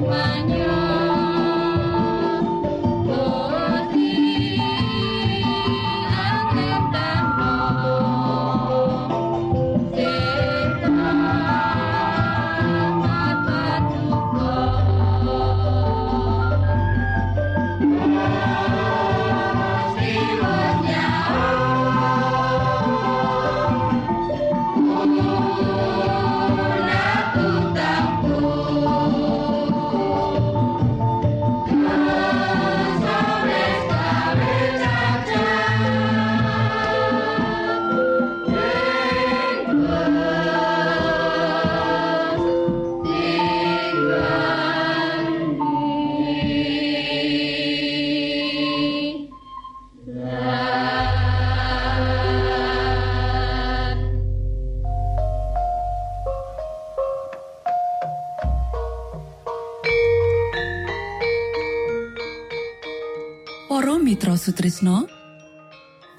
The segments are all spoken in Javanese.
one. Mitra Sutrisno.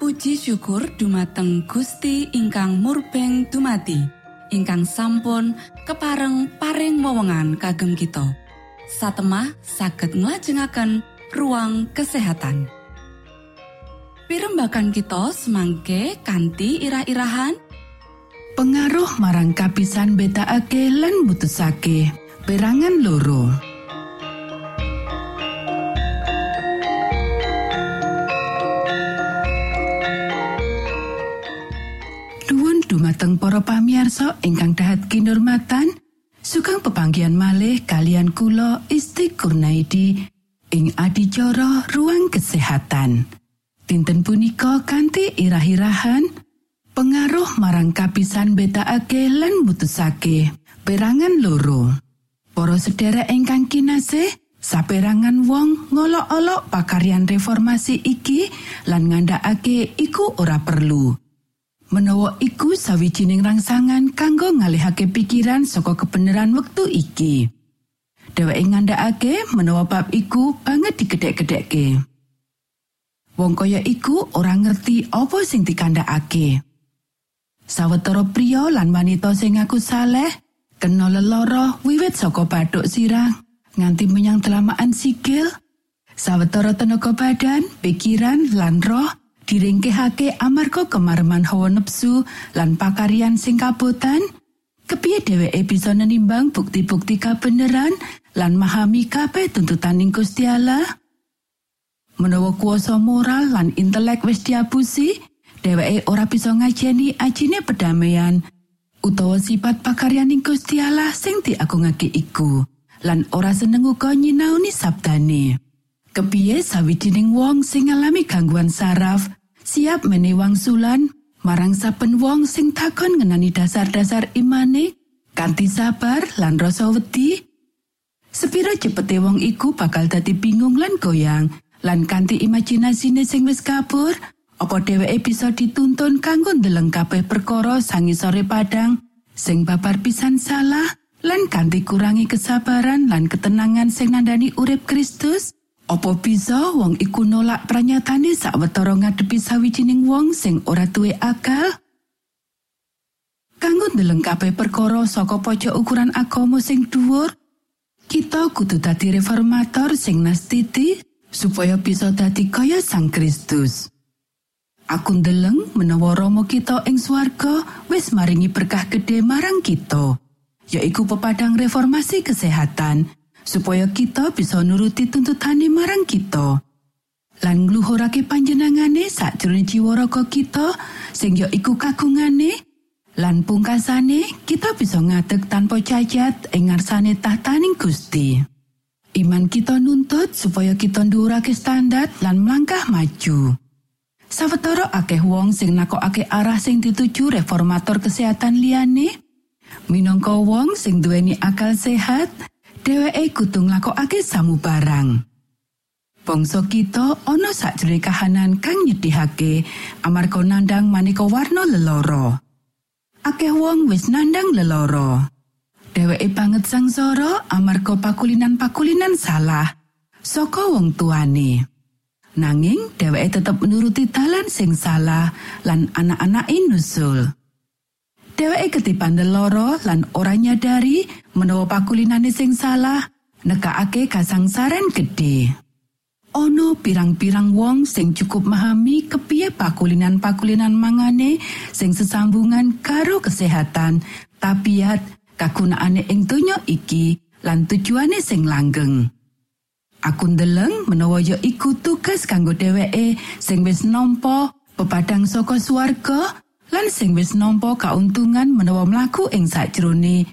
Puji syukur dumateng Gusti ingkang murbeng dumati ingkang sampun kepareng paring wewenngan kagem kita. Satemah saged nglajengaken ruang kesehatan. Pirembakan kita semangke kanthi irah-irahan. Pengaruh marang kapisan betakake lan mutusake perangan loro dumateng para pamiarsa ingkang dahat kinurmatan sugeng pepanggian malih kalian kula Isti Kurnaidi ing adicara ruang kesehatan. Dinten punika kanthi irah-irahan pengaruh marang kapisan betakake lan mutusake perangan loro. Para sedherek ingkang kinasih saperangan wong ngolok-olok pakaryan reformasi iki lan ngandhakake iku ora perlu menawa iku sawijining rangsangan kanggo ngalihake pikiran saka kebenaran wektu iki. Dheweke ngandhakake menawa bab iku banget digedhek-gedhekke. Wong kaya iku ora ngerti apa sing dikandhakake. Sawetara pria lan wanita sing ngaku saleh kena leloro wiwit saka bathuk sirah nganti menyang telamaan sikil sawetara tenaga badan pikiran lan roh diringkehake amarga kemareman hawa nepsu lan pakaryan sing kabotan kepiye dheweke bisa nenimbang bukti-bukti kabeneran lan memahami kabeh tuntutan Gusti Allah? Menawa kuasa moral lan intelek wis diapusi dheweke ora bisa ngajeni ajine pedamaian utawa sifat pakaryaning Gusti Allah sing diagungake iku lan ora seneng uga nyinaoni sabdane. Kepiye sawijining wong sing ngalami gangguan saraf siap menehi wangsulan marang saben wong sing takon ngenani dasar-dasar imane kanthi sabar lan rasa wedi. Sepira cepete wong iku bakal dadi bingung lan goyang lan kanthi imajinasine sing wis kabur apa dheweke bisa dituntun kanggo ndeleng kabeh perkara sangisore padang sing babar pisan salah lan kanthi kurangi kesabaran lan ketenangan sing nandani urip Kristus Apa bisa wong iku nolak pranyatane sawetara ngadepi sawijining wong sing ora duwe akal? Kanggo ndeleng kabeh perkara saka pojok ukuran agama sing dhuwur, kita kudu dadi reformator sing nastiti supaya bisa dadi kaya Sang Kristus. Aku ndeleng menawa Rama kita ing swarga wis maringi berkah gede marang kita, yaiku pepadang reformasi kesehatan supaya kita bisa nuruti tuntutane marang kita. Lan ngluhurake panjenengane sakjroning jiwa raga kita sing ya iku kagungane lan pungkasane kita bisa ngadeg tanpa cacat ing ngarsane tahtaning Gusti. Iman kita nuntut supaya kita ndhuwurake standar lan melangkah maju. Sawetara akeh wong sing nakokake arah sing dituju reformator kesehatan liyane, minangka wong sing duweni akal sehat, dheweke kudu nglakokake samubarang. Bangsa kita ana sakjroning kahanan kang nyedihake amarga nandang maneka warna leloro. Akeh wong wis nandang leloro. Dheweke banget sangsara amarga pakulinan-pakulinan salah saka wong tuane. Nanging dheweke tetep menuruti dalan sing salah lan anak-anake nusul. Dheweke ketipan leloro lan ora nyadari menawa pakulinane sing salah nekakake kasangsaran gede. Ono pirang-pirang wong sing cukup memahami kepiye pakulinan-pakulinan mangane sing sesambungan karo kesehatan, tabiat, kagunaane ing donya iki lan tujuane sing langgeng. Aku ndeleng menawa ya iku tugas kanggo dheweke sing wis nampa pepadang saka swarga lan sing wis nampa kauntungan menawa mlaku ing sakjroning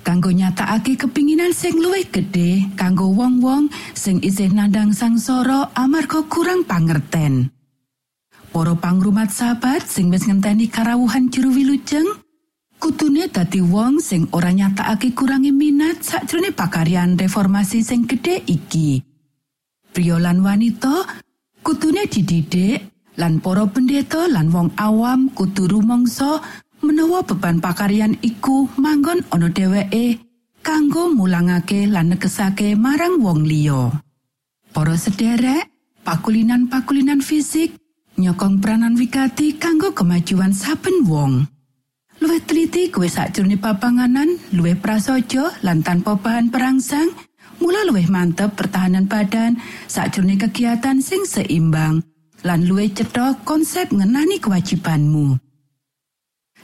kanggo nyatakake kepinginan sing luwih gedhe kanggo wong-wong sing isih nandang sangsara amarga kurang pangerten. Para pangrumat sahabat sing wis ngenteni karawuhan juru wilujeng, kutune dadi wong sing ora nyatakake kurangi minat sakjroning pakaryan reformasi sing gedhe iki. Pria lan wanita kutune dididik lan para pendeta lan wong awam kudu rumangsa menawa beban pakaryan iku manggon ana dheweke kanggo mulangake lan negesake marang wong liya. Para sederek, pakulinan-pakulinan fisik, nyokong peranan wigati kanggo kemajuan saben wong. Luwih teliti kowe sakjroning papanganan, luwih prasaja lan tanpa bahan perangsang, mula luwih mantep pertahanan badan sakjroning kegiatan sing seimbang lan luwih cetha konsep ngenani kewajibanmu.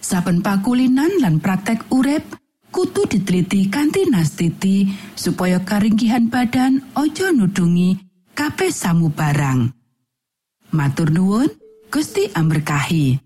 Saben pakulinan lan praktek urip kudu diteliti kanthi nastiti supaya karinggihan badan ojo nudungi kabeh samu barang. Matur nuwun, Gusti amberkahi.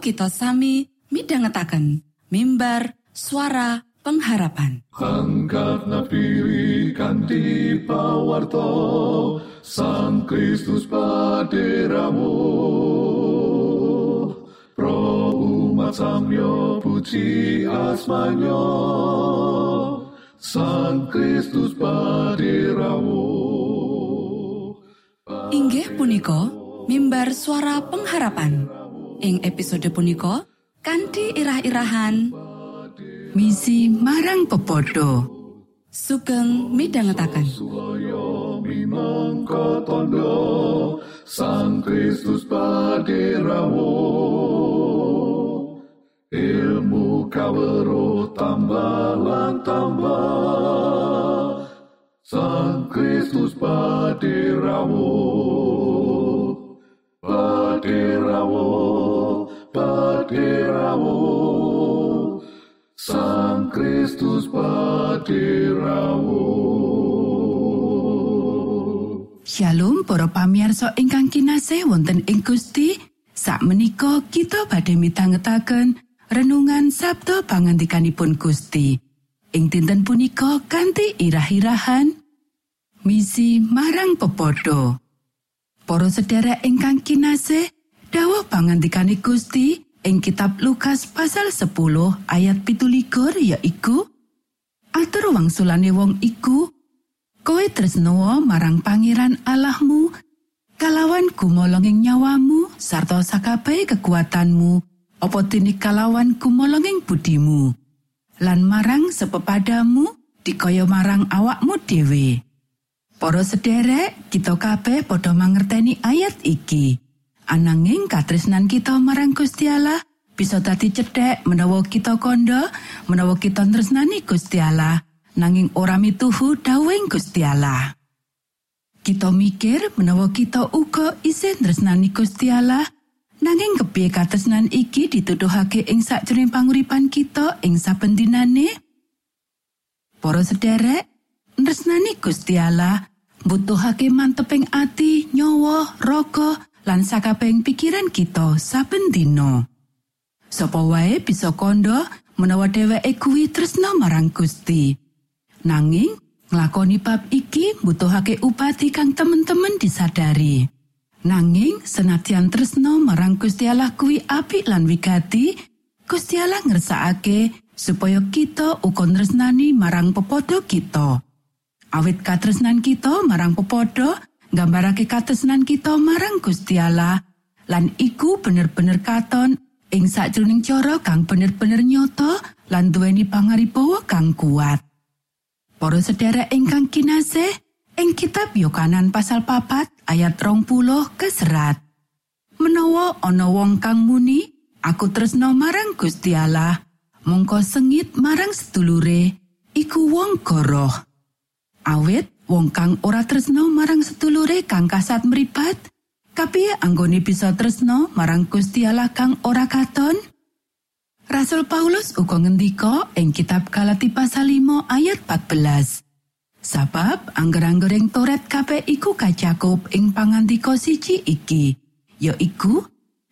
kita sami midhangetaken mimbar suara pengharapan. Angkat napi kanthi pawarto Sang Kristus paderamu. Pro umat samyo puji asmanyo Sang Kristus paderamu. Inggih punika mimbar suara pengharapan ing episode punika kanthi irah-irahan Misi marang pepodo. sugeng minangka tondo Sang Kristus paderamu Ilmu kawero tambah tambah Sang Kristus paderamu Paderamu Paderamu Sang Kristus paderamu Shalom para pamirsa ingkang kinasih wonten ing Gusti. Sakmenika kita badhe mitangetaken renungan Sabda pangandikanipun Gusti. Ing dinten punika kanthi irah-irahan misi marang pepodo. Para sedherek ingkang kinasih, dawuh pangandikane Gusti ing kitab Lukas pasal 10 ayat 17 yaiku Atur wangsulane wong iku Kowe tresnoa marang pangeran Allahmu kalawan gumolonging nyawamu sarta sakabehe kekuatanmu apa dene kalawan gumolonging budimu? Lan marang sepepadamu dikaya marang awakmu dhewe. Para sederek kita kabeh padha mangerteni ayat iki ananging katresnan kita marang Gusti Allah bisa dadi cedhek menawa kita kandha menawa kita tresnani Gusti Allah nanging ora mituhu dawuhing Gusti Allah. Kita mikir menawa kita uga isih tresnani Gusti Allah nanging kepiye katresnan iki dituduhake ing sakjroning panguripan kita ing saben dinane? Para sederek, tresnani Gusti Allah mbutuhake manteping ati, nyawa, raga lan sakabehing pikiran kita saben dina. Sapa wae bisa kandha menawa dheweke kuwi tresna marang Gusti. Nanging nglakoni bab iki mbutuhake upati kang temen-temen disadari. Nanging senadyan tresna marang Gusti Allah kuwi apik lan wigati, Gusti Allah ngersakake supaya kita uga tresnani marang pepodo kita. Awit katresnan kita marang pepodo nggambarake katresnan kita marang Gusti Allah lan iku bener-bener katon ing sakjroning cara kang bener-bener nyoto lan duweni pangaribawa kang kuat. Para sedherek ingkang kinasih, ing kitab Yohanan pasal papat ayat rong puluh keserat. Menawa ana wong kang muni, aku tresno marang Gusti Allah, mongko sengit marang sedulure, iku wong goroh. Awit wong kang ora tresno marang sedulure kang kasat mripat, Kapiye anggone bisa tresno marang Gusti Allah kang ora katon? Rasul Paulus uga ngendika ing kitab Galati pasal 5 ayat 14. Sabab angger-anggering Toret kabeh iku kacakup ing pangandika siji iki, yaiku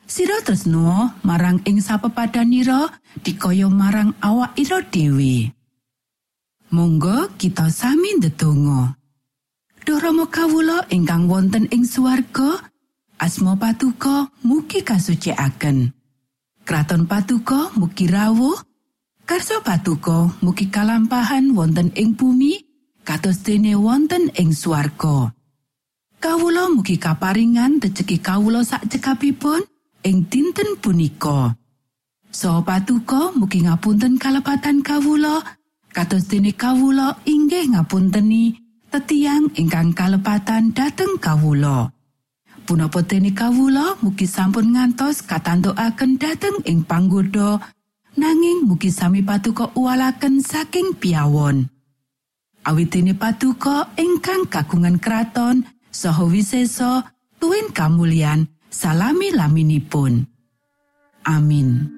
sira tresno marang ing sapepadanira dikaya marang awak ira dhewe. Monggo kita sami ndedonga. Duh Rama kawula ingkang wonten ing swarga, asma patuko mugi kasucikaken. Kraton patuko mugi rawuh, karso patuko mugi kalampahan wonten ing bumi, kados dene wonten ing swarga. Kawula mugi kaparingan rejeki kawula sak cekapipun ing dinten punika. So patuko mugi ngapunten kalepatan kawula, kados dene kawula inggih ngapunteni tetiang ingkang kalepatan dhateng kawula. Punapa dene kawula mugi sampun ngantos katantukaken dhateng ing panggoda nanging mugi sami patuko uwalaken saking piawon. Awit patuko ingkang kagungan kraton saha wisesa tuwin kamulyan salami laminipun. Amin.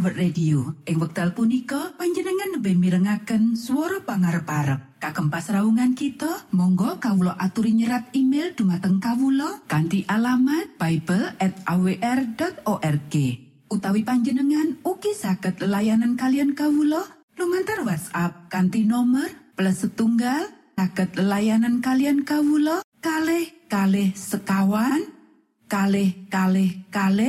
World Radio. Ing wekdal punika panjenengan lebih mirengaken suara pangarep-arep. Kagem pasraungan kita, monggo kawula aturi nyerat email dumateng kawula kanthi alamat bible@awr.org. Utawi panjenengan ugi saged layanan kalian kawula lumantar WhatsApp kanthi nomor plus setunggal saged layanan kalian kawula kalih kalih sekawan kalih kalih kalih